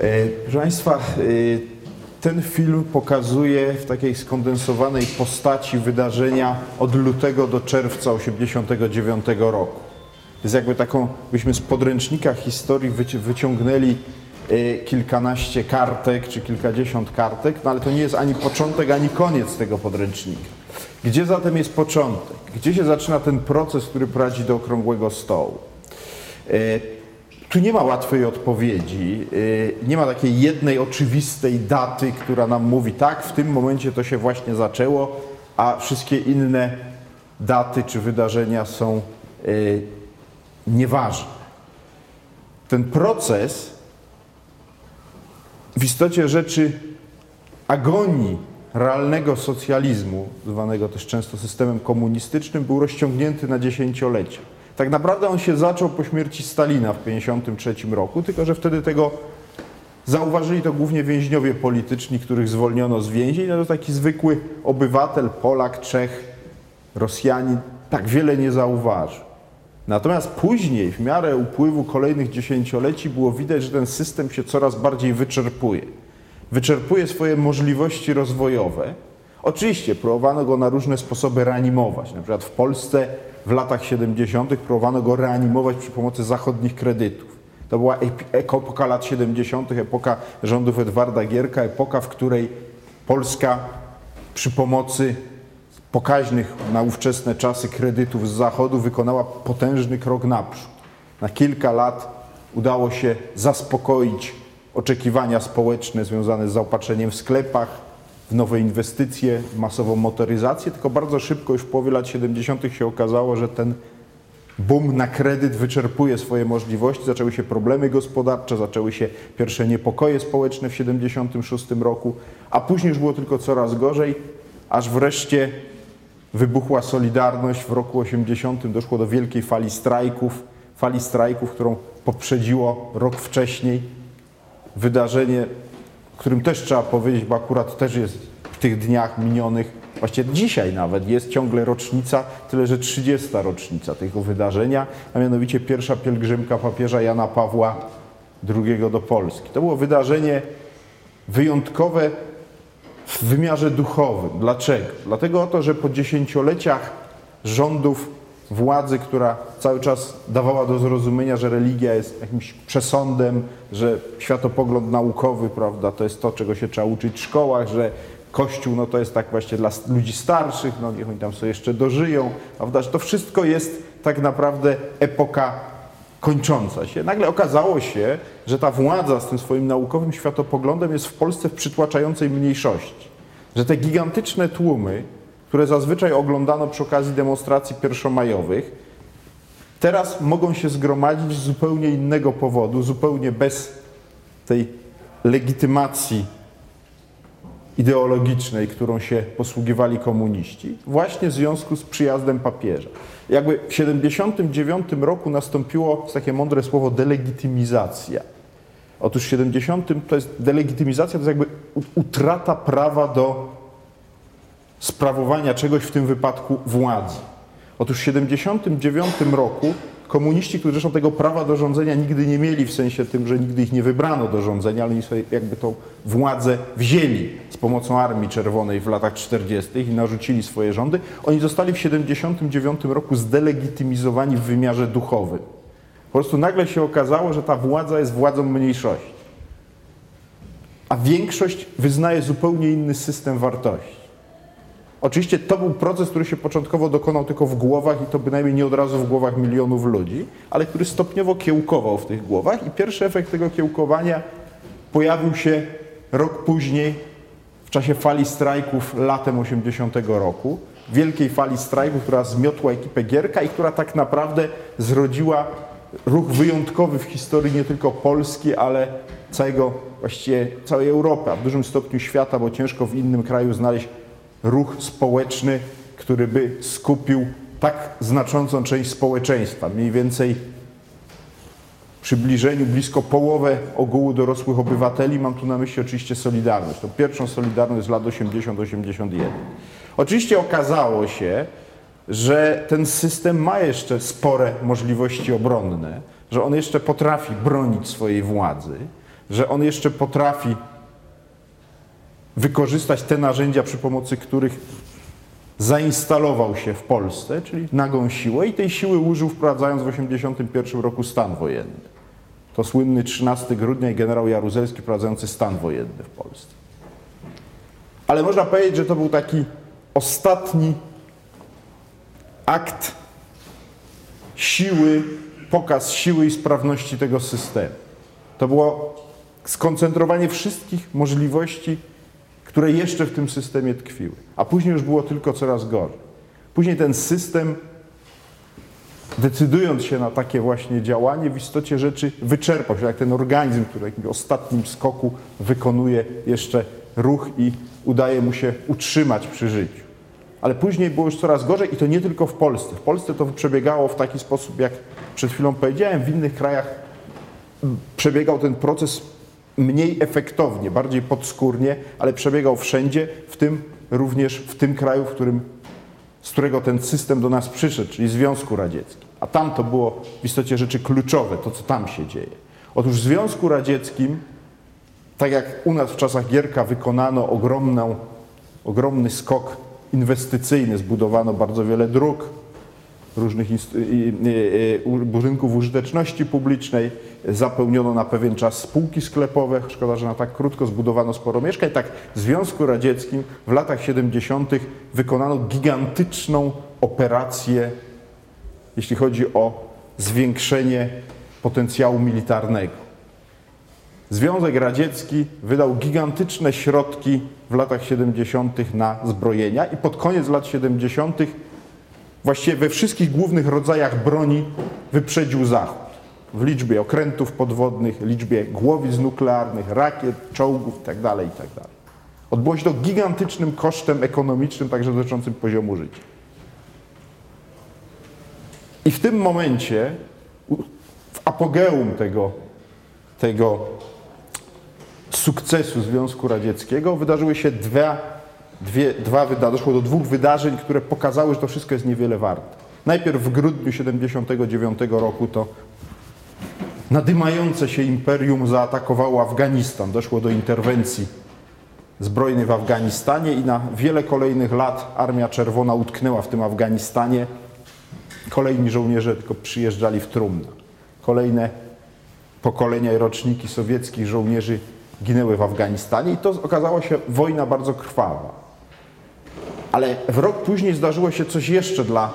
E, proszę Państwa, e, ten film pokazuje w takiej skondensowanej postaci wydarzenia od lutego do czerwca 1989 roku. Jest jakby taką, byśmy z podręcznika historii wyci- wyciągnęli e, kilkanaście kartek czy kilkadziesiąt kartek, no ale to nie jest ani początek, ani koniec tego podręcznika. Gdzie zatem jest początek? Gdzie się zaczyna ten proces, który prowadzi do okrągłego stołu? Tu nie ma łatwej odpowiedzi, e, nie ma takiej jednej oczywistej daty, która nam mówi tak, w tym momencie to się właśnie zaczęło, a wszystkie inne daty czy wydarzenia są e, nieważne. Ten proces w istocie rzeczy agonii realnego socjalizmu, zwanego też często systemem komunistycznym, był rozciągnięty na dziesięciolecia. Tak naprawdę on się zaczął po śmierci Stalina w 1953 roku, tylko że wtedy tego zauważyli to głównie więźniowie polityczni, których zwolniono z więzień, no to taki zwykły obywatel, Polak, Czech, Rosjanin tak wiele nie zauważył. Natomiast później, w miarę upływu kolejnych dziesięcioleci, było widać, że ten system się coraz bardziej wyczerpuje. Wyczerpuje swoje możliwości rozwojowe. Oczywiście próbowano go na różne sposoby reanimować. Na przykład w Polsce w latach 70. próbowano go reanimować przy pomocy zachodnich kredytów. To była epoka lat 70., epoka rządów Edwarda Gierka, epoka, w której Polska przy pomocy pokaźnych na ówczesne czasy kredytów z zachodu wykonała potężny krok naprzód. Na kilka lat udało się zaspokoić oczekiwania społeczne związane z zaopatrzeniem w sklepach, nowe inwestycje, masową motoryzację, tylko bardzo szybko, już w połowie lat 70. się okazało, że ten boom na kredyt wyczerpuje swoje możliwości, zaczęły się problemy gospodarcze, zaczęły się pierwsze niepokoje społeczne w 76 roku, a później już było tylko coraz gorzej, aż wreszcie wybuchła Solidarność w roku 80, doszło do wielkiej fali strajków, fali strajków, którą poprzedziło rok wcześniej wydarzenie, którym też trzeba powiedzieć, bo akurat też jest tych dniach minionych, właściwie dzisiaj nawet jest ciągle rocznica, tyle że 30. rocznica tego wydarzenia, a mianowicie pierwsza pielgrzymka papieża Jana Pawła II do Polski. To było wydarzenie wyjątkowe w wymiarze duchowym. Dlaczego? Dlatego oto, że po dziesięcioleciach rządów władzy, która cały czas dawała do zrozumienia, że religia jest jakimś przesądem, że światopogląd naukowy, prawda, to jest to, czego się trzeba uczyć w szkołach, że Kościół no, to jest tak właśnie dla ludzi starszych, no niech oni tam sobie jeszcze dożyją, prawda, że to wszystko jest tak naprawdę epoka kończąca się. Nagle okazało się, że ta władza z tym swoim naukowym światopoglądem jest w Polsce w przytłaczającej mniejszości. Że te gigantyczne tłumy, które zazwyczaj oglądano przy okazji demonstracji pierwszomajowych, teraz mogą się zgromadzić z zupełnie innego powodu, zupełnie bez tej legitymacji ideologicznej, którą się posługiwali komuniści, właśnie w związku z przyjazdem papieża. Jakby w 79 roku nastąpiło takie mądre słowo delegitymizacja. Otóż w 70 to jest delegitymizacja, to jest jakby utrata prawa do sprawowania czegoś, w tym wypadku władzy. Otóż w 79 roku komuniści, którzy zresztą tego prawa do rządzenia nigdy nie mieli, w sensie tym, że nigdy ich nie wybrano do rządzenia, ale oni sobie jakby tą władzę wzięli z pomocą Armii Czerwonej w latach 40. i narzucili swoje rządy, oni zostali w 79 roku zdelegitymizowani w wymiarze duchowym. Po prostu nagle się okazało, że ta władza jest władzą mniejszości. A większość wyznaje zupełnie inny system wartości. Oczywiście to był proces, który się początkowo dokonał tylko w głowach i to bynajmniej nie od razu w głowach milionów ludzi, ale który stopniowo kiełkował w tych głowach i pierwszy efekt tego kiełkowania pojawił się rok później w czasie fali strajków latem 80 roku. Wielkiej fali strajków, która zmiotła ekipę Gierka i która tak naprawdę zrodziła ruch wyjątkowy w historii nie tylko Polski, ale całego, właściwie całej Europy, a w dużym stopniu świata, bo ciężko w innym kraju znaleźć ruch społeczny, który by skupił tak znaczącą część społeczeństwa. Mniej więcej przybliżeniu blisko połowę ogółu dorosłych obywateli. Mam tu na myśli oczywiście Solidarność. To pierwszą Solidarność z lat 80-81. Oczywiście okazało się, że ten system ma jeszcze spore możliwości obronne, że on jeszcze potrafi bronić swojej władzy, że on jeszcze potrafi wykorzystać te narzędzia, przy pomocy których zainstalował się w Polsce, czyli nagą siłę i tej siły użył wprowadzając w 1981 roku stan wojenny. To słynny 13 grudnia i generał Jaruzelski wprowadzający stan wojenny w Polsce. Ale można powiedzieć, że to był taki ostatni akt siły, pokaz siły i sprawności tego systemu. To było skoncentrowanie wszystkich możliwości, które jeszcze w tym systemie tkwiły. A później już było tylko coraz gorzej. Później ten system, decydując się na takie właśnie działanie, w istocie rzeczy wyczerpał się, jak ten organizm, który w ostatnim skoku wykonuje jeszcze ruch i udaje mu się utrzymać przy życiu. Ale później było już coraz gorzej i to nie tylko w Polsce. W Polsce to przebiegało w taki sposób, jak przed chwilą powiedziałem, w innych krajach przebiegał ten proces mniej efektownie, bardziej podskórnie, ale przebiegał wszędzie, w tym również w tym kraju, w którym, z którego ten system do nas przyszedł, czyli Związku Radzieckim. A tam to było w istocie rzeczy kluczowe, to co tam się dzieje. Otóż w Związku Radzieckim, tak jak u nas w czasach Gierka wykonano ogromną, ogromny skok inwestycyjny, zbudowano bardzo wiele dróg, różnych budynków użyteczności publicznej, zapełniono na pewien czas spółki sklepowe, szkoda, że na tak krótko zbudowano sporo mieszkań. Tak w Związku Radzieckim w latach 70. wykonano gigantyczną operację, jeśli chodzi o zwiększenie potencjału militarnego. Związek Radziecki wydał gigantyczne środki w latach 70. na zbrojenia i pod koniec lat 70. właściwie we wszystkich głównych rodzajach broni wyprzedził Zachód. W liczbie okrętów podwodnych, liczbie głowic nuklearnych, rakiet, czołgów itd. itd. Odbyło się to gigantycznym kosztem ekonomicznym, także dotyczącym poziomu życia. I w tym momencie, w apogeum tego, tego sukcesu Związku Radzieckiego wydarzyły się dwa, dwie, dwa wydarzenia, doszło do dwóch wydarzeń, które pokazały, że to wszystko jest niewiele warte. Najpierw w grudniu 1979 roku to nadymające się imperium zaatakowało Afganistan. Doszło do interwencji zbrojnej w Afganistanie i na wiele kolejnych lat Armia Czerwona utknęła w tym Afganistanie. Kolejni żołnierze tylko przyjeżdżali w trumnę. Kolejne pokolenia i roczniki sowieckich żołnierzy ginęły w Afganistanie i to okazało się wojna bardzo krwawa. Ale w rok później zdarzyło się coś jeszcze dla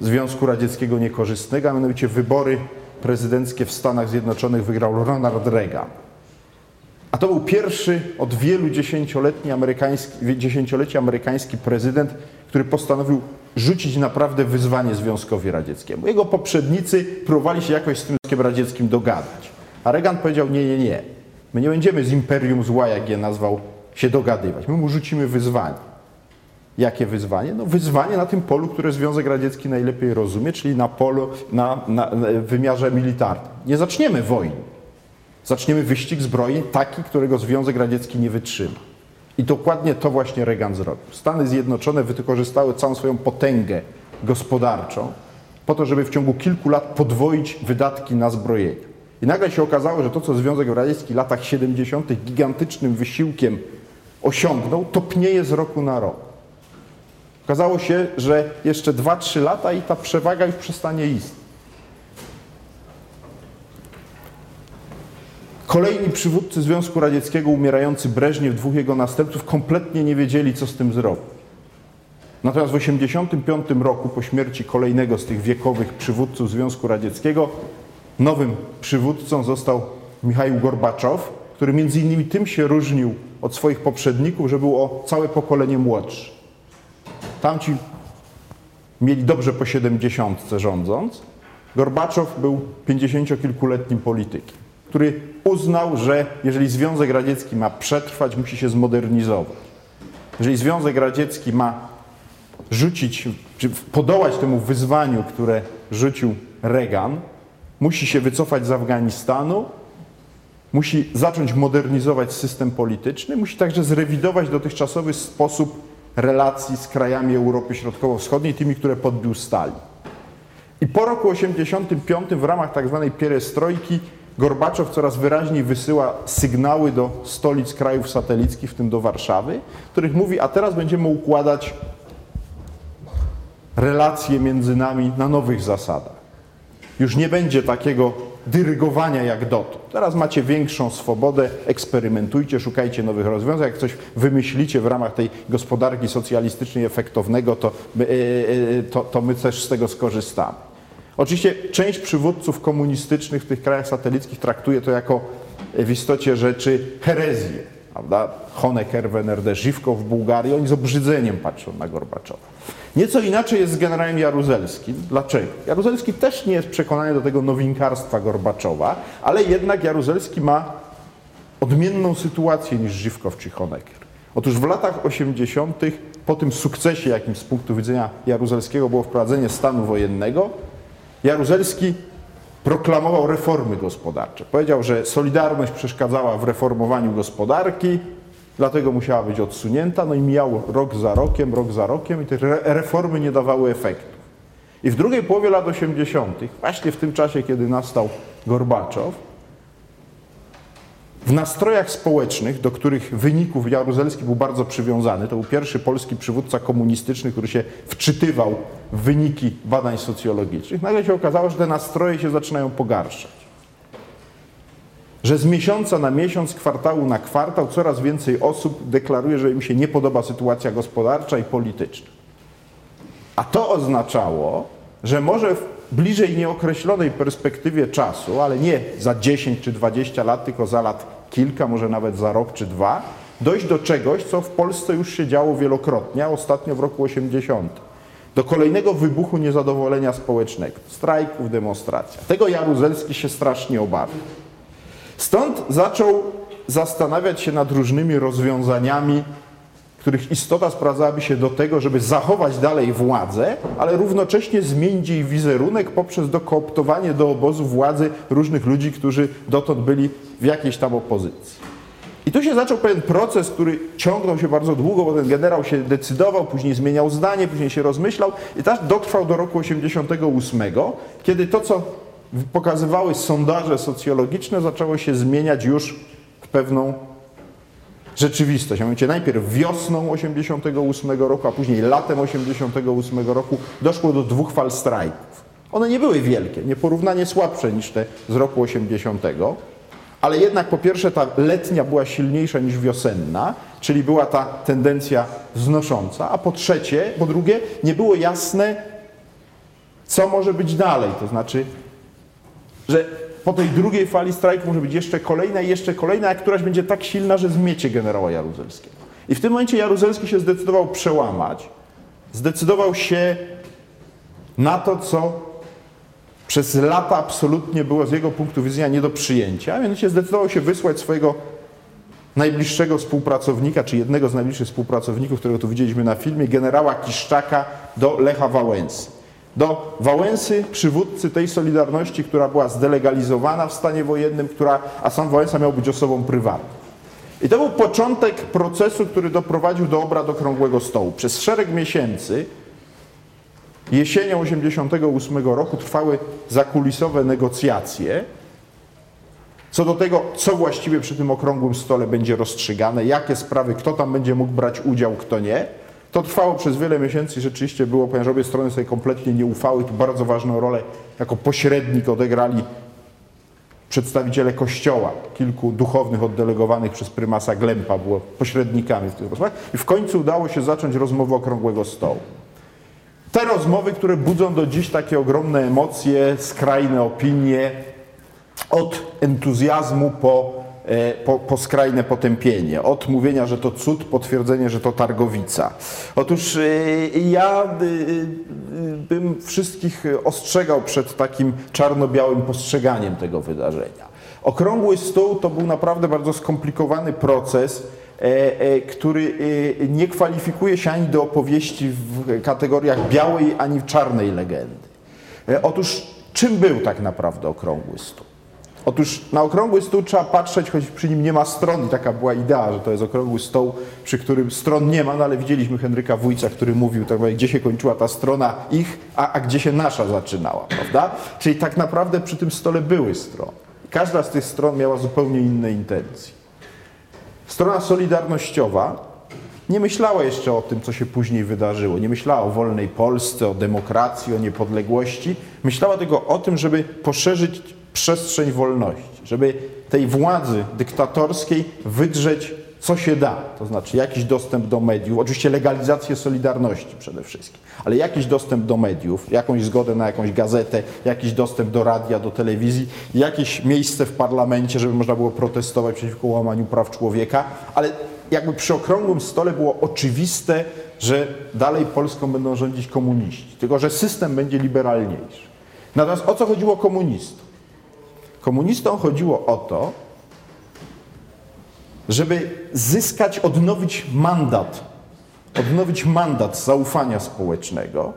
Związku Radzieckiego niekorzystnego, a mianowicie wybory prezydenckie w Stanach Zjednoczonych wygrał Ronald Reagan. A to był pierwszy od wielu dziesięcioletni amerykański, dziesięcioleci amerykański prezydent, który postanowił rzucić naprawdę wyzwanie Związkowi Radzieckiemu. Jego poprzednicy próbowali się jakoś z tym Związkiem Radzieckim dogadać. A Reagan powiedział: Nie, nie, nie. My nie będziemy z imperium zła, jak je nazwał, się dogadywać. My mu rzucimy wyzwanie. Jakie wyzwanie? No wyzwanie na tym polu, które Związek Radziecki najlepiej rozumie, czyli na polu, na, na, na wymiarze militarnym. Nie zaczniemy wojny. Zaczniemy wyścig zbrojeń taki, którego Związek Radziecki nie wytrzyma. I dokładnie to właśnie Reagan zrobił. Stany Zjednoczone wykorzystały całą swoją potęgę gospodarczą po to, żeby w ciągu kilku lat podwoić wydatki na zbrojenie. I nagle się okazało, że to, co Związek Radziecki w latach 70. gigantycznym wysiłkiem osiągnął, topnieje z roku na rok. Okazało się, że jeszcze 2-3 lata i ta przewaga już przestanie istnieć. Kolejni przywódcy Związku Radzieckiego, umierający Breżniew, dwóch jego następców, kompletnie nie wiedzieli, co z tym zrobić. Natomiast w 1985 roku, po śmierci kolejnego z tych wiekowych przywódców Związku Radzieckiego, Nowym przywódcą został Michał Gorbaczow, który między innymi tym się różnił od swoich poprzedników, że był o całe pokolenie młodszy. Tamci mieli dobrze po siedemdziesiątce rządząc. Gorbaczow był pięćdziesięciokilkuletnim politykiem, który uznał, że jeżeli Związek Radziecki ma przetrwać, musi się zmodernizować. Jeżeli Związek Radziecki ma rzucić, czy podołać temu wyzwaniu, które rzucił Reagan, musi się wycofać z Afganistanu, musi zacząć modernizować system polityczny, musi także zrewidować dotychczasowy sposób relacji z krajami Europy Środkowo-Wschodniej, tymi, które podbił Stalin. I po roku 1985 w ramach tzw. Tak pierestrojki Gorbaczow coraz wyraźniej wysyła sygnały do stolic krajów satelickich, w tym do Warszawy, których mówi, a teraz będziemy układać relacje między nami na nowych zasadach. Już nie będzie takiego dyrygowania jak dotąd. Teraz macie większą swobodę, eksperymentujcie, szukajcie nowych rozwiązań. Jak coś wymyślicie w ramach tej gospodarki socjalistycznej efektownego, to, e, e, to, to my też z tego skorzystamy. Oczywiście część przywódców komunistycznych w tych krajach satelickich traktuje to jako w istocie rzeczy herezję. Prawda? Honecker w NRD, Żywko w Bułgarii, oni z obrzydzeniem patrzą na Gorbaczowa. Nieco inaczej jest z generałem Jaruzelskim. Dlaczego? Jaruzelski też nie jest przekonany do tego nowinkarstwa Gorbaczowa, ale jednak Jaruzelski ma odmienną sytuację niż Żywkow czy Honecker. Otóż w latach 80., po tym sukcesie, jakim z punktu widzenia Jaruzelskiego było wprowadzenie stanu wojennego, Jaruzelski proklamował reformy gospodarcze. Powiedział, że Solidarność przeszkadzała w reformowaniu gospodarki, dlatego musiała być odsunięta, no i mijał rok za rokiem, rok za rokiem i te reformy nie dawały efektu. I w drugiej połowie lat 80., właśnie w tym czasie, kiedy nastał Gorbaczow, w nastrojach społecznych, do których wyników Jaruzelski był bardzo przywiązany, to był pierwszy polski przywódca komunistyczny, który się wczytywał w wyniki badań socjologicznych, nagle się okazało, że te nastroje się zaczynają pogarszać. Że z miesiąca na miesiąc, kwartału na kwartał coraz więcej osób deklaruje, że im się nie podoba sytuacja gospodarcza i polityczna. A to oznaczało, że może w bliżej nieokreślonej perspektywie czasu, ale nie za 10 czy 20 lat, tylko za lat kilka, może nawet za rok czy dwa, dojść do czegoś, co w Polsce już się działo wielokrotnie, a ostatnio w roku 80. Do kolejnego wybuchu niezadowolenia społecznego, strajków, demonstracji. Tego Jaruzelski się strasznie obawia. Stąd zaczął zastanawiać się nad różnymi rozwiązaniami, których istota sprawdzałaby się do tego, żeby zachować dalej władzę, ale równocześnie zmienić jej wizerunek poprzez dokooptowanie do obozu władzy różnych ludzi, którzy dotąd byli w jakiejś tam opozycji. I tu się zaczął pewien proces, który ciągnął się bardzo długo, bo ten generał się decydował, później zmieniał zdanie, później się rozmyślał i tak dotrwał do roku 88, kiedy to, co pokazywały sondaże socjologiczne, zaczęło się zmieniać już w pewną rzeczywistość. A mianowicie najpierw wiosną 88 roku, a później latem 88 roku doszło do dwóch fal strajków. One nie były wielkie, nieporównanie słabsze niż te z roku 80, ale jednak po pierwsze ta letnia była silniejsza niż wiosenna, czyli była ta tendencja znosząca, a po trzecie, po drugie, nie było jasne, co może być dalej. To znaczy, że po tej drugiej fali strajku może być jeszcze kolejna i jeszcze kolejna, a któraś będzie tak silna, że zmiecie generała Jaruzelskiego. I w tym momencie Jaruzelski się zdecydował przełamać. Zdecydował się na to, co przez lata absolutnie było z jego punktu widzenia nie do przyjęcia, a mianowicie zdecydował się wysłać swojego najbliższego współpracownika, czy jednego z najbliższych współpracowników, którego tu widzieliśmy na filmie, generała Kiszczaka do Lecha Wałęsy do Wałęsy, przywódcy tej Solidarności, która była zdelegalizowana w stanie wojennym, która, a sam Wałęsa miał być osobą prywatną. I to był początek procesu, który doprowadził do obrad Okrągłego Stołu. Przez szereg miesięcy, jesienią 1988 roku, trwały zakulisowe negocjacje co do tego, co właściwie przy tym Okrągłym Stole będzie rozstrzygane, jakie sprawy, kto tam będzie mógł brać udział, kto nie. To trwało przez wiele miesięcy i rzeczywiście było, ponieważ obie strony sobie kompletnie nie ufały. Tu bardzo ważną rolę jako pośrednik odegrali przedstawiciele kościoła, kilku duchownych oddelegowanych przez prymasa Glempa było pośrednikami w tych rozmowach i w końcu udało się zacząć rozmowę okrągłego stołu. Te rozmowy, które budzą do dziś takie ogromne emocje, skrajne opinie, od entuzjazmu po po, po, skrajne potępienie. Od mówienia, że to cud, potwierdzenie, że to targowica. Otóż e, ja e, bym wszystkich ostrzegał przed takim czarno-białym postrzeganiem tego wydarzenia. Okrągły stół to był naprawdę bardzo skomplikowany proces, który nie kwalifikuje się ani do opowieści w kategoriach białej, ani czarnej legendy. Otóż czym był tak naprawdę okrągły stół? Otóż na okrągły stół trzeba patrzeć, choć przy nim nie ma stron i taka była idea, że to jest okrągły stoł, przy którym stron nie ma, no ale widzieliśmy Henryka Wójca, który mówił, tak gdzie się kończyła ta strona ich, a, a gdzie się nasza zaczynała, prawda? Czyli tak naprawdę przy tym stole były strony. Każda z tych stron miała zupełnie inne intencje. Strona solidarnościowa nie myślała jeszcze o tym, co się później wydarzyło. Nie myślała o wolnej Polsce, o demokracji, o niepodległości. Myślała tylko o tym, żeby poszerzyć przestrzeń wolności, żeby tej władzy dyktatorskiej wydrzeć co się da, to znaczy jakiś dostęp do mediów, oczywiście legalizację Solidarności przede wszystkim, ale jakiś dostęp do mediów, jakąś zgodę na jakąś gazetę, jakiś dostęp do radia, do telewizji, jakieś miejsce w parlamencie, żeby można było protestować przeciwko łamaniu praw człowieka, ale jakby przy okrągłym stole było oczywiste, że dalej Polską będą rządzić komuniści, tylko że system będzie liberalniejszy. Natomiast o co chodziło komunistom? Komunistom chodziło o to, żeby zyskać, odnowić mandat, odnowić mandat zaufania społecznego,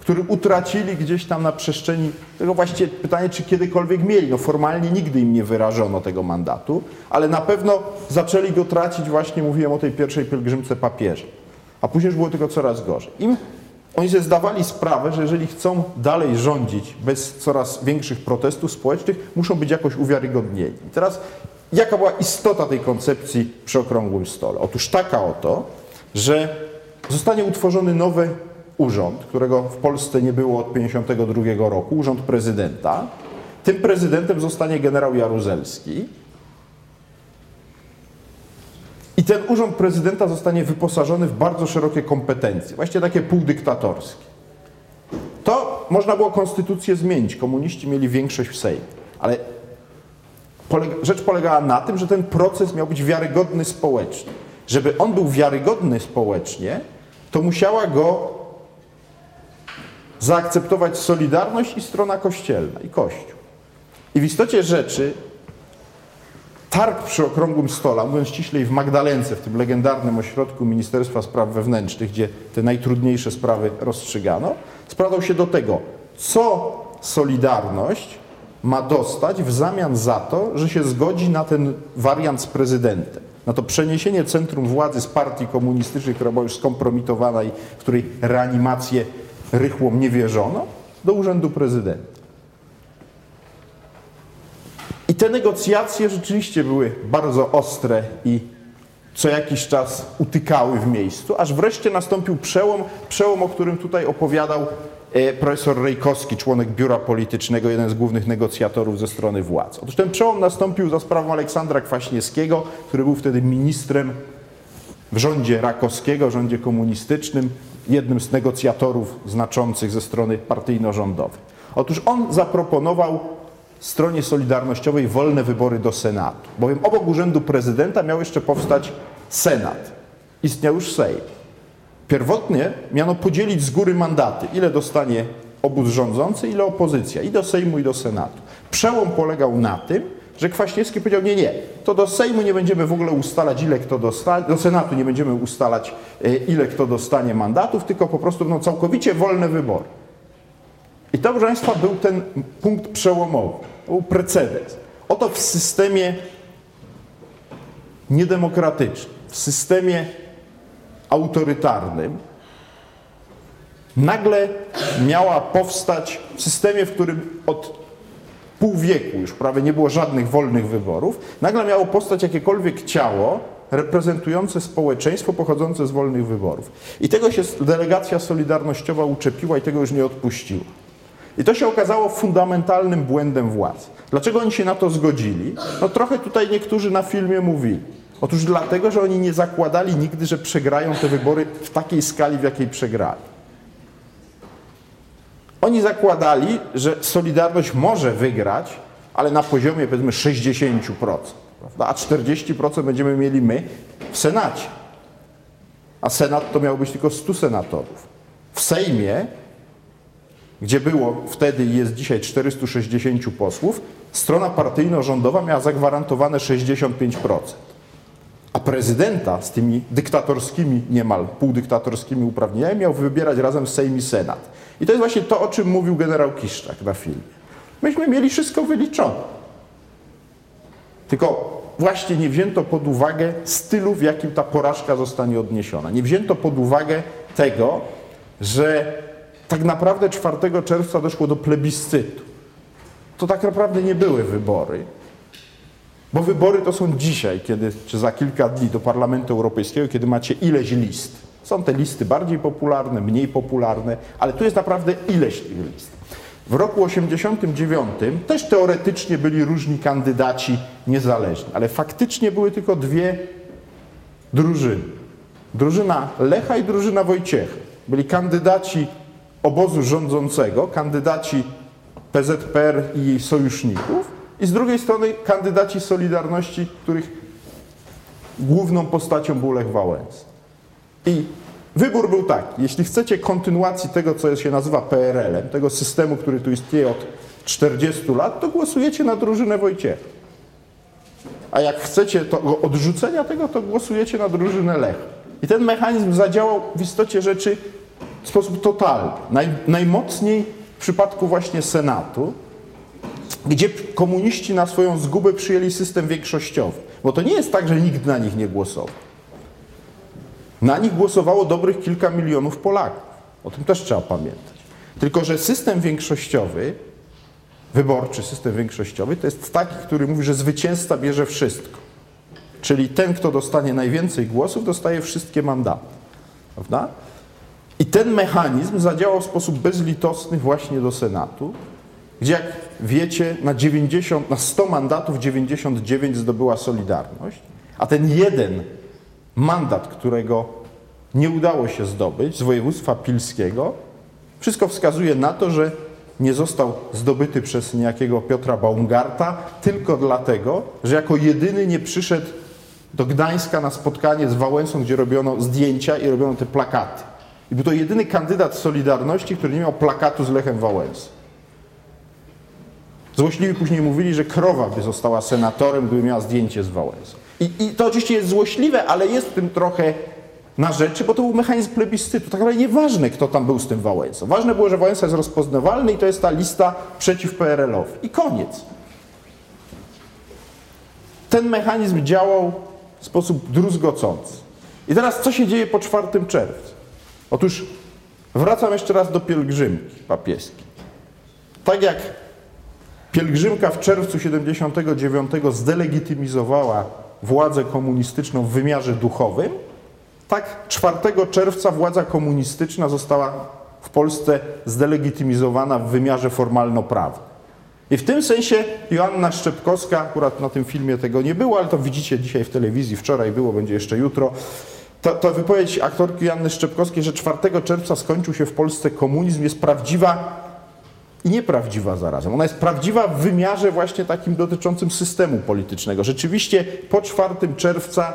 który utracili gdzieś tam na przestrzeni tego właściwie pytanie, czy kiedykolwiek mieli. No formalnie nigdy im nie wyrażono tego mandatu, ale na pewno zaczęli go tracić właśnie, mówiłem o tej pierwszej pielgrzymce papieża. A później już było tylko coraz gorzej. Im oni sobie zdawali sprawę, że jeżeli chcą dalej rządzić bez coraz większych protestów społecznych, muszą być jakoś uwiarygodnieni. Teraz Jaka była istota tej koncepcji przy okrągłym stole? Otóż taka oto, że zostanie utworzony nowy urząd, którego w Polsce nie było od 1952 roku, urząd prezydenta. Tym prezydentem zostanie generał Jaruzelski. I ten urząd prezydenta zostanie wyposażony w bardzo szerokie kompetencje, właściwie takie półdyktatorskie. To można było konstytucję zmienić. Komuniści mieli większość w Sejmie, ale rzecz polegała na tym, że ten proces miał być wiarygodny społecznie. Żeby on był wiarygodny społecznie, to musiała go zaakceptować Solidarność i strona kościelna, i Kościół. I w istocie rzeczy targ przy okrągłym stole, mówiąc ściślej w Magdalence, w tym legendarnym ośrodku Ministerstwa Spraw Wewnętrznych, gdzie te najtrudniejsze sprawy rozstrzygano, sprowadzał się do tego, co Solidarność ma dostać w zamian za to, że się zgodzi na ten wariant z prezydentem. Na to przeniesienie centrum władzy z partii komunistycznej, która była już skompromitowana i której reanimację rychłom nie wierzono, do urzędu prezydenta. I te negocjacje rzeczywiście były bardzo ostre i co jakiś czas utykały w miejscu, aż wreszcie nastąpił przełom, przełom, o którym tutaj opowiadał E, profesor Rejkowski, członek biura politycznego, jeden z głównych negocjatorów ze strony władz. Otóż ten przełom nastąpił za sprawą Aleksandra Kwaśniewskiego, który był wtedy ministrem w rządzie Rakowskiego, rządzie komunistycznym, jednym z negocjatorów znaczących ze strony partyjno-rządowej. Otóż on zaproponował stronie Solidarnościowej wolne wybory do Senatu, bowiem obok urzędu prezydenta miał jeszcze powstać Senat. Istniał już Sejm. Pierwotnie miano podzielić z góry mandaty, ile dostanie obóz rządzący, ile opozycja, i do Sejmu, i do Senatu. Przełom polegał na tym, że Kwaśniewski powiedział, nie, nie, to do Sejmu nie będziemy w ogóle ustalać, ile kto dostanie, do Senatu nie będziemy ustalać, e, ile kto dostanie mandatów, tylko po prostu będą całkowicie wolne wybory. I to, proszę Państwa, był ten punkt przełomowy, był precedens. Oto w systemie niedemokratycznym, w systemie autorytarnym, nagle miała powstać w systemie, w którym od pół wieku już prawie nie było żadnych wolnych wyborów, nagle miało powstać jakiekolwiek ciało reprezentujące społeczeństwo pochodzące z wolnych wyborów. I tego się delegacja solidarnościowa uczepiła i tego już nie odpuściła. I to się okazało fundamentalnym błędem władz. Dlaczego oni się na to zgodzili? No trochę tutaj niektórzy na filmie mówili. Otóż dlatego, że oni nie zakładali nigdy, że przegrają te wybory w takiej skali, w jakiej przegrali. Oni zakładali, że Solidarność może wygrać, ale na poziomie powiedzmy 60%, prawda? a 40% będziemy mieli my w Senacie. A Senat to miał być tylko 100 senatorów. W Sejmie, gdzie było wtedy i jest dzisiaj 460 posłów, strona partyjno-rządowa miała zagwarantowane 65% a prezydenta z tymi dyktatorskimi, niemal półdyktatorskimi uprawnieniami miał wybierać razem Sejm i Senat. I to jest właśnie to, o czym mówił generał Kiszczak na filmie. Myśmy mieli wszystko wyliczone. Tylko właśnie nie wzięto pod uwagę stylu, w jakim ta porażka zostanie odniesiona. Nie wzięto pod uwagę tego, że tak naprawdę 4 czerwca doszło do plebiscytu. To tak naprawdę nie były wybory Bo wybory to są dzisiaj, kiedy, czy za kilka dni do Parlamentu Europejskiego, kiedy macie ileś list. Są te listy bardziej popularne, mniej popularne, ale tu jest naprawdę ileś list. W roku 89 też teoretycznie byli różni kandydaci niezależni, ale faktycznie były tylko dwie drużyny. Drużyna Lecha i drużyna Wojciecha. Byli kandydaci obozu rządzącego, kandydaci PZPR i jej sojuszników i z drugiej strony kandydaci Solidarności, których główną postacią był Lech Wałęsa. I wybór był taki, jeśli chcecie kontynuacji tego, co się nazywa PRL-em, tego systemu, który tu istnieje od 40 lat, to głosujecie na drużynę Wojciecha. A jak chcecie to odrzucenia tego, to głosujecie na drużynę Lech. I ten mechanizm zadziałał w istocie rzeczy w sposób totalny. Naj, najmocniej w przypadku właśnie Senatu, gdzie komuniści na swoją zgubę przyjęli system większościowy. Bo to nie jest tak, że nikt na nich nie głosował. Na nich głosowało dobrych kilka milionów Polaków. O tym też trzeba pamiętać. Tylko, że system większościowy, wyborczy system większościowy, to jest taki, który mówi, że zwycięzca bierze wszystko. Czyli ten, kto dostanie najwięcej głosów, dostaje wszystkie mandaty. Prawda? I ten mechanizm zadziałał w sposób bezlitosny właśnie do Senatu, gdzie jak wiecie, na, 90, na 100 mandatów 99 zdobyła Solidarność, a ten jeden mandat, którego nie udało się zdobyć z województwa pilskiego, wszystko wskazuje na to, że nie został zdobyty przez niejakiego Piotra Baumgarta tylko dlatego, że jako jedyny nie przyszedł do Gdańska na spotkanie z Wałęsą, gdzie robiono zdjęcia i robiono te plakaty. I był to jedyny kandydat Solidarności, który nie miał plakatu z Lechem Wałęsą. Złośliwi później mówili, że krowa by została senatorem, gdyby miała zdjęcie z Wałęsą. I, I, to oczywiście jest złośliwe, ale jest w tym trochę na rzeczy, bo to był mechanizm plebiscytu. Tak naprawdę nieważne, kto tam był z tym Wałęsą. Ważne było, że Wałęsa jest rozpoznawalny i to jest ta lista przeciw PRL-owi. I koniec. Ten mechanizm działał w sposób druzgocący. I teraz co się dzieje po 4 czerwca? Otóż wracam jeszcze raz do pielgrzymki papieskiej. Tak jak pielgrzymka w czerwcu 79 zdelegitymizowała władzę komunistyczną w wymiarze duchowym, tak 4 czerwca władza komunistyczna została w Polsce zdelegitymizowana w wymiarze formalno-prawnym. I w tym sensie Joanna Szczepkowska, akurat na tym filmie tego nie było, ale to widzicie dzisiaj w telewizji, wczoraj było, będzie jeszcze jutro. To, to wypowiedź aktorki Joanny Szczepkowskiej, że 4 czerwca skończył się w Polsce komunizm, jest prawdziwa i nieprawdziwa zarazem. Ona jest prawdziwa w wymiarze właśnie takim dotyczącym systemu politycznego. Rzeczywiście po 4 czerwca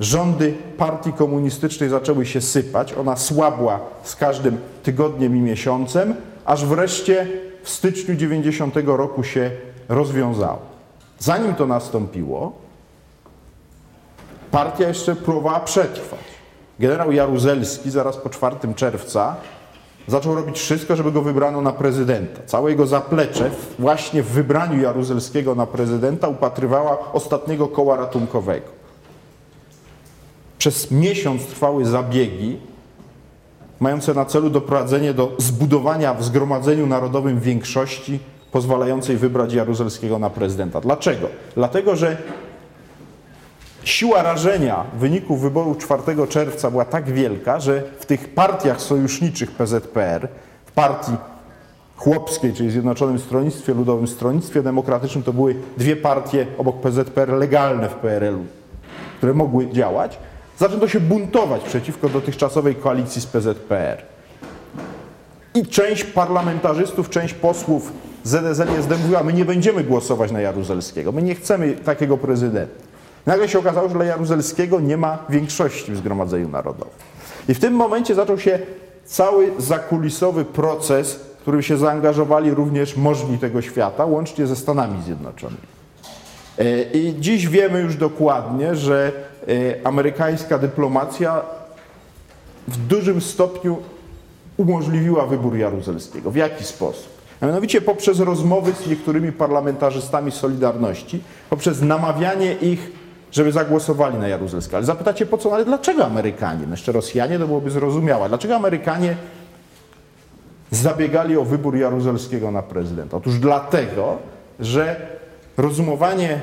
rządy partii komunistycznej zaczęły się sypać, ona słabła z każdym tygodniem i miesiącem, aż wreszcie w styczniu 90 roku się rozwiązała. Zanim to nastąpiło, partia jeszcze próbowała przetrwać. Generał Jaruzelski zaraz po 4 czerwca zaczął robić wszystko, żeby go wybrano na prezydenta. Całe jego zaplecze właśnie w wybraniu Jaruzelskiego na prezydenta upatrywała ostatniego koła ratunkowego. Przez miesiąc trwały zabiegi mające na celu doprowadzenie do zbudowania w Zgromadzeniu Narodowym większości pozwalającej wybrać Jaruzelskiego na prezydenta. Dlaczego? Dlatego, że siła rażenia wyników wyborów 4 czerwca była tak wielka, że w tych partiach sojuszniczych PZPR, w partii chłopskiej, czyli Zjednoczonym Stronnictwie Ludowym, Stronnictwie Demokratycznym, to były dwie partie obok PZPR legalne w PRL-u, które mogły działać, zaczęto się buntować przeciwko dotychczasowej koalicji z PZPR. I część parlamentarzystów, część posłów ZSL-SD mówiła, my nie będziemy głosować na Jaruzelskiego, my nie chcemy takiego prezydenta. Nagle się okazało, że dla Jaruzelskiego nie ma większości w Zgromadzeniu Narodowym. I w tym momencie zaczął się cały zakulisowy proces, w którym się zaangażowali również możni tego świata, łącznie ze Stanami Zjednoczonymi. E, I dziś wiemy już dokładnie, że e, amerykańska dyplomacja w dużym stopniu umożliwiła wybór Jaruzelskiego. W jaki sposób? A mianowicie poprzez rozmowy z niektórymi parlamentarzystami Solidarności, poprzez namawianie ich żeby zagłosowali na Jaruzelskiego. Ale zapytacie po co, ale dlaczego Amerykanie? No jeszcze Rosjanie to byłoby zrozumiałe. Dlaczego Amerykanie zabiegali o wybór Jaruzelskiego na prezydenta? Otóż dlatego, że rozumowanie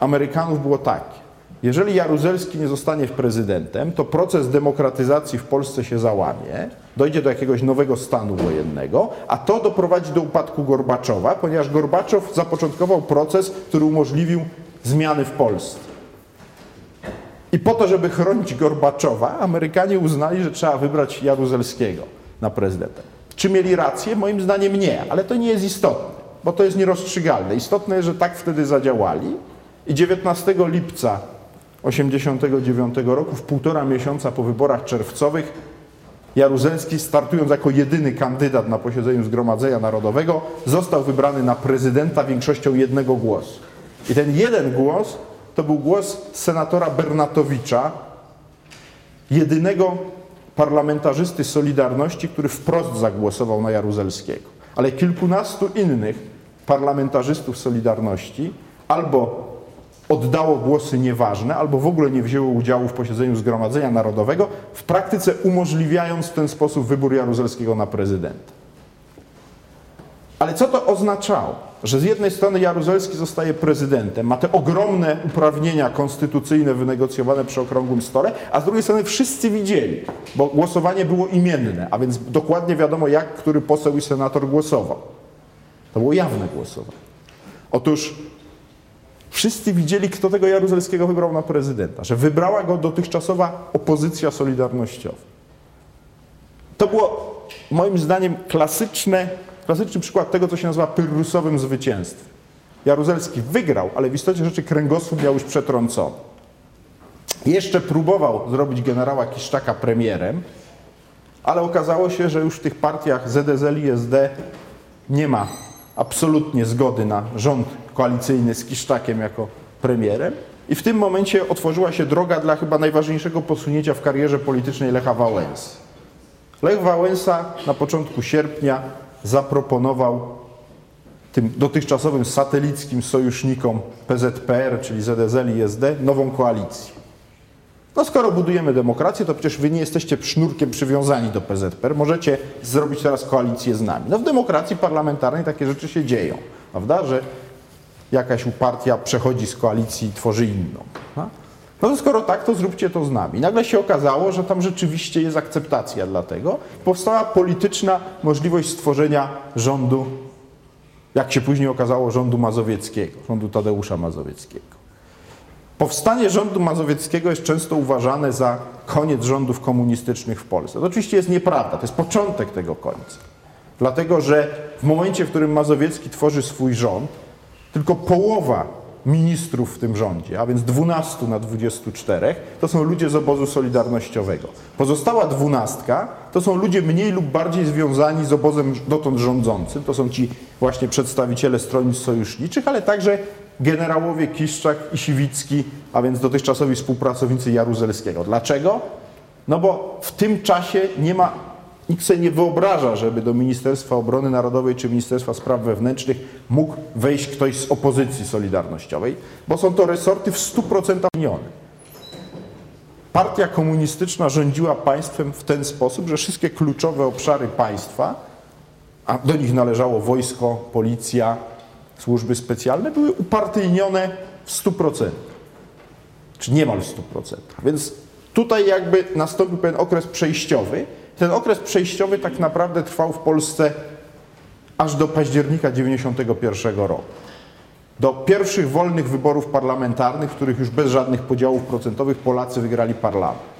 Amerykanów było takie. Jeżeli Jaruzelski nie zostanie prezydentem, to proces demokratyzacji w Polsce się załamie, dojdzie do jakiegoś nowego stanu wojennego, a to doprowadzi do upadku Gorbaczowa, ponieważ Gorbaczow zapoczątkował proces, który umożliwił zmiany w Polsce. I po to, żeby chronić Gorbaczowa, Amerykanie uznali, że trzeba wybrać Jaruzelskiego na prezydenta. Czy mieli rację? Moim zdaniem nie, ale to nie jest istotne, bo to jest nierozstrzygalne. Istotne jest, że tak wtedy zadziałali i 19 lipca 1989 roku, w półtora miesiąca po wyborach czerwcowych, Jaruzelski, startując jako jedyny kandydat na posiedzeniu Zgromadzenia Narodowego, został wybrany na prezydenta większością jednego głosu. I ten jeden głos to był głos senatora Bernatowicza, jedynego parlamentarzysty Solidarności, który wprost zagłosował na Jaruzelskiego. Ale kilkunastu innych parlamentarzystów Solidarności albo oddało głosy nieważne, albo w ogóle nie wzięło udziału w posiedzeniu Zgromadzenia Narodowego, w praktyce umożliwiając w ten sposób wybór Jaruzelskiego na prezydenta. Ale co to oznaczało? Że z jednej strony Jaruzelski zostaje prezydentem, ma te ogromne uprawnienia konstytucyjne wynegocjowane przy okrągłym stole, a z drugiej strony wszyscy widzieli, bo głosowanie było imienne, a więc dokładnie wiadomo, jak który poseł i senator głosował. To było jawne głosowanie. Otóż wszyscy widzieli, kto tego Jaruzelskiego wybrał na prezydenta, że wybrała go dotychczasowa opozycja solidarnościowa. To było moim zdaniem klasyczne Klasyczny przykład tego, co się nazywa pyrrusowym zwycięstwem. Jaruzelski wygrał, ale w istocie rzeczy kręgosłup miał już przetrącony. Jeszcze próbował zrobić generała Kiszczaka premierem, ale okazało się, że już w tych partiach ZSL i SD nie ma absolutnie zgody na rząd koalicyjny z Kiszczakiem jako premierem. I w tym momencie otworzyła się droga dla chyba najważniejszego posunięcia w karierze politycznej Lecha Wałęsy. Lech Wałęsa na początku sierpnia zaproponował tym dotychczasowym satelickim sojusznikom PZPR, czyli ZSL i SD, nową koalicję. No skoro budujemy demokrację, to przecież wy nie jesteście sznurkiem przywiązani do PZPR, możecie zrobić teraz koalicję z nami. No w demokracji parlamentarnej takie rzeczy się dzieją, prawda, że jakaś partia przechodzi z koalicji i tworzy inną. No? No to skoro tak, to zróbcie to z nami. Nagle się okazało, że tam rzeczywiście jest akceptacja dla tego. Powstała polityczna możliwość stworzenia rządu, jak się później okazało, rządu mazowieckiego, rządu Tadeusza Mazowieckiego. Powstanie rządu mazowieckiego jest często uważane za koniec rządów komunistycznych w Polsce. To oczywiście jest nieprawda, to jest początek tego końca. Dlatego, że w momencie, w którym Mazowiecki tworzy swój rząd, tylko połowa ministrów w tym rządzie, a więc 12 na 24, to są ludzie z obozu solidarnościowego. Pozostała dwunastka to są ludzie mniej lub bardziej związani z obozem dotąd rządzącym. To są ci właśnie przedstawiciele stronnictw sojuszniczych, ale także generałowie Kiszczak i Siwicki, a więc dotychczasowi współpracownicy Jaruzelskiego. Dlaczego? No bo w tym czasie nie ma Nikt sobie nie wyobraża, żeby do Ministerstwa Obrony Narodowej czy Ministerstwa Spraw Wewnętrznych mógł wejść ktoś z opozycji solidarnościowej, bo są to resorty w 100% unione. Partia komunistyczna rządziła państwem w ten sposób, że wszystkie kluczowe obszary państwa, a do nich należało wojsko, policja, służby specjalne, były upartyjnione w 100%, czy niemal w 100%. Więc tutaj jakby nastąpił pewien okres przejściowy, ten okres przejściowy tak naprawdę trwał w Polsce aż do października 1991 roku. Do pierwszych wolnych wyborów parlamentarnych, w których już bez żadnych podziałów procentowych Polacy wygrali parlament.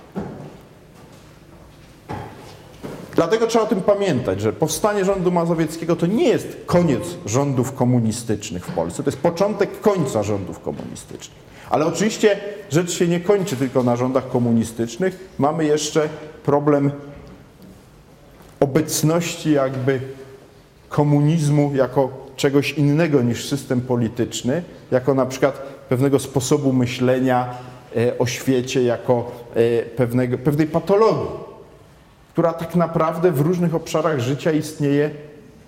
Dlatego trzeba o tym pamiętać, że powstanie rządu mazowieckiego to nie jest koniec rządów komunistycznych w Polsce, to jest początek końca rządów komunistycznych. Ale oczywiście rzecz się nie kończy tylko na rządach komunistycznych. Mamy jeszcze problem obecności jakby komunizmu jako czegoś innego niż system polityczny, jako na przykład pewnego sposobu myślenia e, o świecie, jako e, pewnego, pewnej patologii, która tak naprawdę w różnych obszarach życia istnieje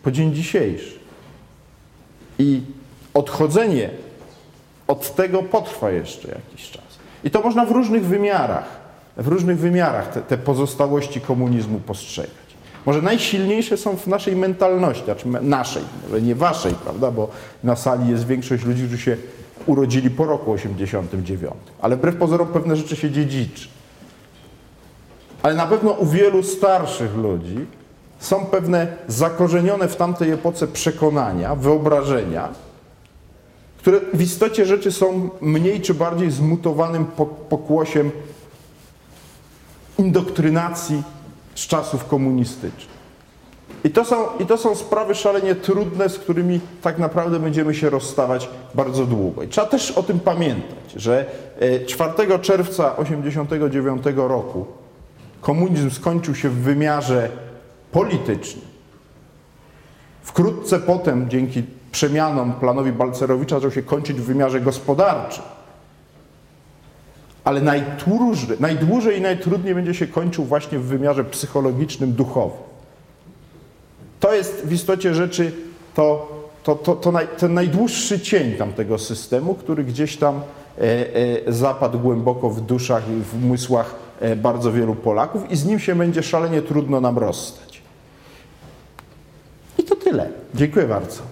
po dzień dzisiejszy. I odchodzenie od tego potrwa jeszcze jakiś czas. I to można w różnych wymiarach, w różnych wymiarach te, te pozostałości komunizmu postrzegać. Może najsilniejsze są w naszej mentalności, znaczy naszej, może nie waszej, prawda, bo na sali jest większość ludzi, którzy się urodzili po roku 89. Ale wbrew pozorom pewne rzeczy się dziedziczy. Ale na pewno u wielu starszych ludzi są pewne zakorzenione w tamtej epoce przekonania, wyobrażenia, które w istocie rzeczy są mniej czy bardziej zmutowanym pokłosiem indoktrynacji z czasów komunistycznych. I to, są, I to są sprawy szalenie trudne, z którymi tak naprawdę będziemy się rozstawać bardzo długo. I trzeba też o tym pamiętać, że 4 e, czerwca 1989 roku komunizm skończył się w wymiarze politycznym. Wkrótce potem, dzięki przemianom planowi Balcerowicza, zaczął się kończyć w wymiarze gospodarczym. Ale najdłużej, najdłużej i najtrudniej będzie się kończył właśnie w wymiarze psychologicznym, duchowym. To jest w istocie rzeczy to, to, to, to naj, ten najdłuższy cień tamtego systemu, który gdzieś tam e, e, zapadł głęboko w duszach i w umysłach e, bardzo wielu Polaków i z nim się będzie szalenie trudno nam rozstać. I to tyle. Dziękuję bardzo.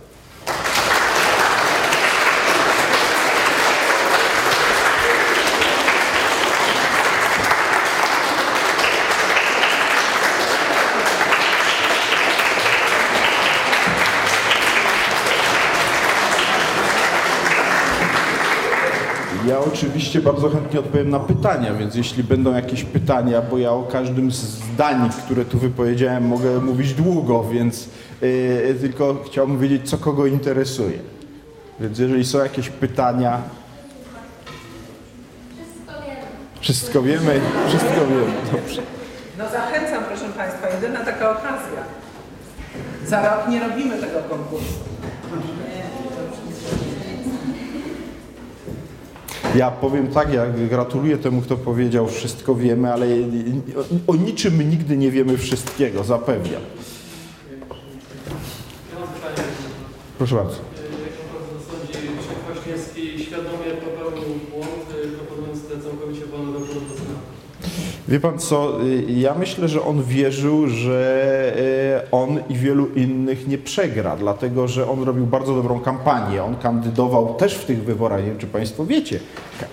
Ja oczywiście bardzo chętnie odpowiem na pytania, więc jeśli będą jakieś pytania, bo ja o każdym z zdań, które tu wypowiedziałem, mogę mówić długo, więc yy, tylko chciałbym wiedzieć, co kogo interesuje. Więc jeżeli są jakieś pytania. Wszystko wiemy. Wszystko wiemy. Dobrze. No zachęcam, proszę Państwa, jedyna taka okazja. Za rok nie robimy tego konkursu. Ja powiem tak, ja gratuluję temu, kto powiedział, wszystko wiemy, ale o, niczym nigdy nie wiemy wszystkiego, zapewniam. Proszę bardzo. Świadomie popełnił błąd, proponując te całkowicie wolne do Wie pan co, y, ja myślę, że on wierzył, że y, on i wielu innych nie przegra, dlatego że on robił bardzo dobrą kampanię. On kandydował też w tych wyborach, nie wiem czy państwo wiecie.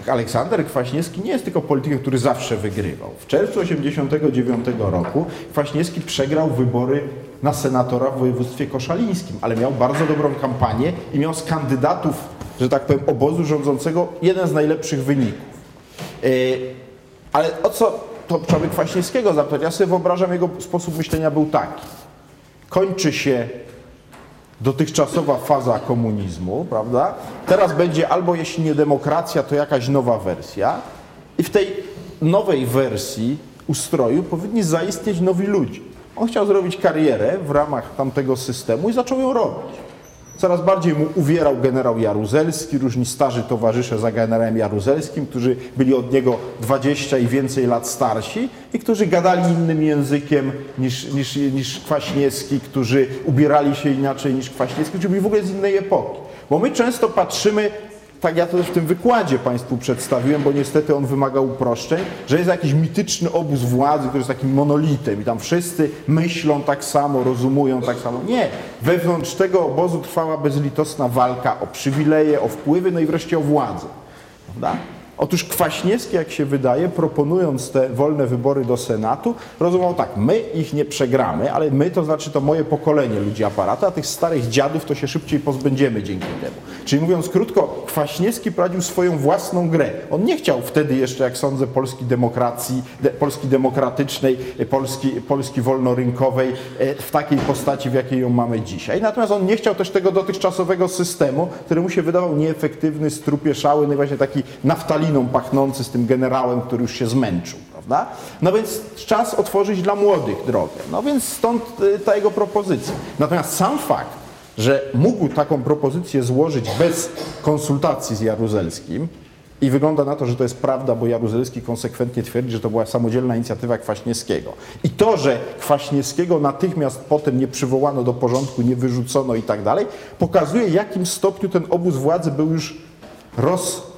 Aleksander Kwaśniewski nie jest tylko politykiem, który zawsze wygrywał. W czerwcu 1989 roku Kwaśniewski przegrał wybory na senatora w województwie koszalińskim, ale miał bardzo dobrą kampanię i miał z kandydatów, że tak powiem, obozu rządzącego jeden z najlepszych wyników. Ale o co to by Kwaśniewskiego zapytać. Ja sobie wyobrażam, jego sposób myślenia był taki. Kończy się dotychczasowa faza komunizmu, prawda? Teraz będzie albo jeśli nie demokracja, to jakaś nowa wersja. I w tej nowej wersji ustroju powinni zaistnieć nowi ludzie. On chciał zrobić karierę w ramach tamtego systemu i zaczął ją robić. Coraz bardziej mu uwierał generał Jaruzelski, różni starzy towarzysze za generałem Jaruzelskim, którzy byli od niego 20 i więcej lat starsi i którzy gadali innym językiem niż, niż, niż Kwaśniewski, którzy ubierali się inaczej niż Kwaśniewski, którzy byli w ogóle z innej epoki. Bo my często patrzymy tak ja to też w tym wykładzie Państwu przedstawiłem, bo niestety on wymaga uproszczeń, że jest jakiś mityczny obóz władzy, który jest takim monolitem i tam wszyscy myślą tak samo, rozumują tak samo. Nie. Wewnątrz tego obozu trwała bezlitosna walka o przywileje, o wpływy, no i wreszcie o władzę. Prawda? Otóż Kwaśniewski, jak się wydaje, proponując te wolne wybory do Senatu, rozumiał tak, my ich nie przegramy, ale my to znaczy to moje pokolenie ludzi aparatu, a tych starych dziadów to się szybciej pozbędziemy dzięki temu. Czyli mówiąc krótko, Kwaśniewski prowadził swoją własną grę. On nie chciał wtedy jeszcze, jak sądzę, Polski demokracji, de, Polski demokratycznej, Polski, Polski wolnorynkowej e, w takiej postaci, w jakiej ją mamy dzisiaj. Natomiast on nie chciał też tego dotychczasowego systemu, który mu się wydawał nieefektywny, strupieszały, no i właśnie taki naftaliną pachnący z tym generałem, który już się zmęczył. Prawda? No więc czas otworzyć dla młodych drogę. No więc stąd e, ta jego propozycja. Natomiast sam fakt, że mógł taką propozycję złożyć bez konsultacji z Jaruzelskim i wygląda na to, że to jest prawda, bo Jaruzelski konsekwentnie twierdzi, że to była samodzielna inicjatywa Kwaśniewskiego. I to, że Kwaśniewskiego natychmiast potem nie przywołano do porządku, nie wyrzucono i tak dalej, pokazuje, jakim stopniu ten obóz władzy był już roz...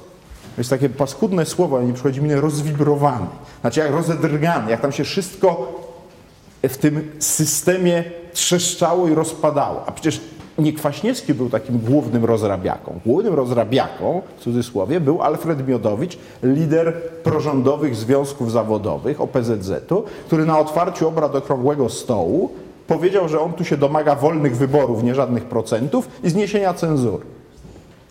Jest takie paskudne słowo, ale nie przychodzi mi rozwibrowany. Znaczy jak rozedrgany, jak tam się wszystko w tym systemie trzeszczało i rozpadało. A przecież nie Kwaśniewski był takim głównym rozrabiaką. Głównym rozrabiaką, w cudzysłowie, był Alfred Miodowicz, lider prorządowych związków zawodowych OPZZ-u, który na otwarciu obrad Okrągłego Stołu powiedział, że on tu się domaga wolnych wyborów, nie żadnych procentów i zniesienia cenzury.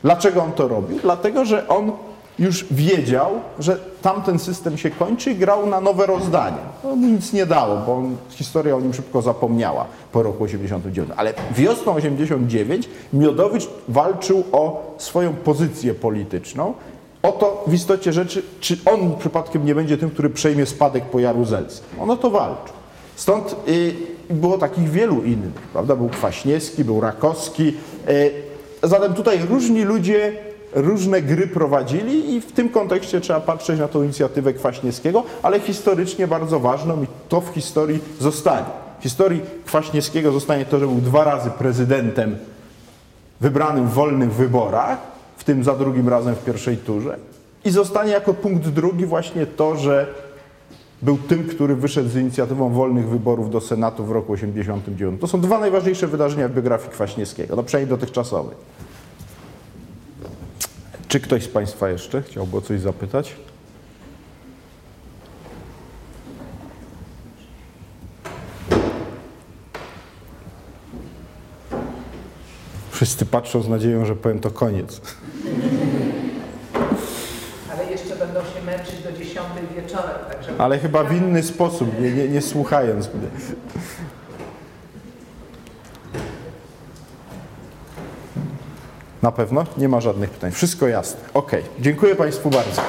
Dlaczego on to robił? Dlatego, że on już wiedział, że tamten system się kończy i grał na nowe rozdania. No, mu nic nie dało, bo on, historia o nim szybko zapomniała po roku 89. Ale wiosną 89 Miodowicz walczył o swoją pozycję polityczną, o to w istocie rzeczy, czy on przypadkiem nie będzie tym, który przejmie spadek po Jaruzelskim. On o to walczył. Stąd y, było takich wielu innych, prawda? Był Kwaśniewski, był Rakowski. Y, zatem tutaj różni ludzie różne gry prowadzili i w tym kontekście trzeba patrzeć na tą inicjatywę Kwaśniewskiego, ale historycznie bardzo ważną i to w historii zostanie. W historii Kwaśniewskiego zostanie to, że był dwa razy prezydentem wybranym w wolnych wyborach, w tym za drugim razem w pierwszej turze. I zostanie jako punkt drugi właśnie to, że był tym, który wyszedł z inicjatywą wolnych wyborów do Senatu w roku 89. To są dwa najważniejsze wydarzenia w biografii Kwaśniewskiego, no przynajmniej dotychczasowej. Czy ktoś z Państwa jeszcze chciałby o coś zapytać? Wszyscy patrzą z nadzieją, że powiem to koniec. Ale jeszcze będą się męczyć do 10 wieczorem, także... Ale chyba w inny sposób, nie, nie, nie słuchając mnie. Na pewno? Nie ma żadnych pytań. Wszystko jasne. Ok. Dziękuję Państwu bardzo.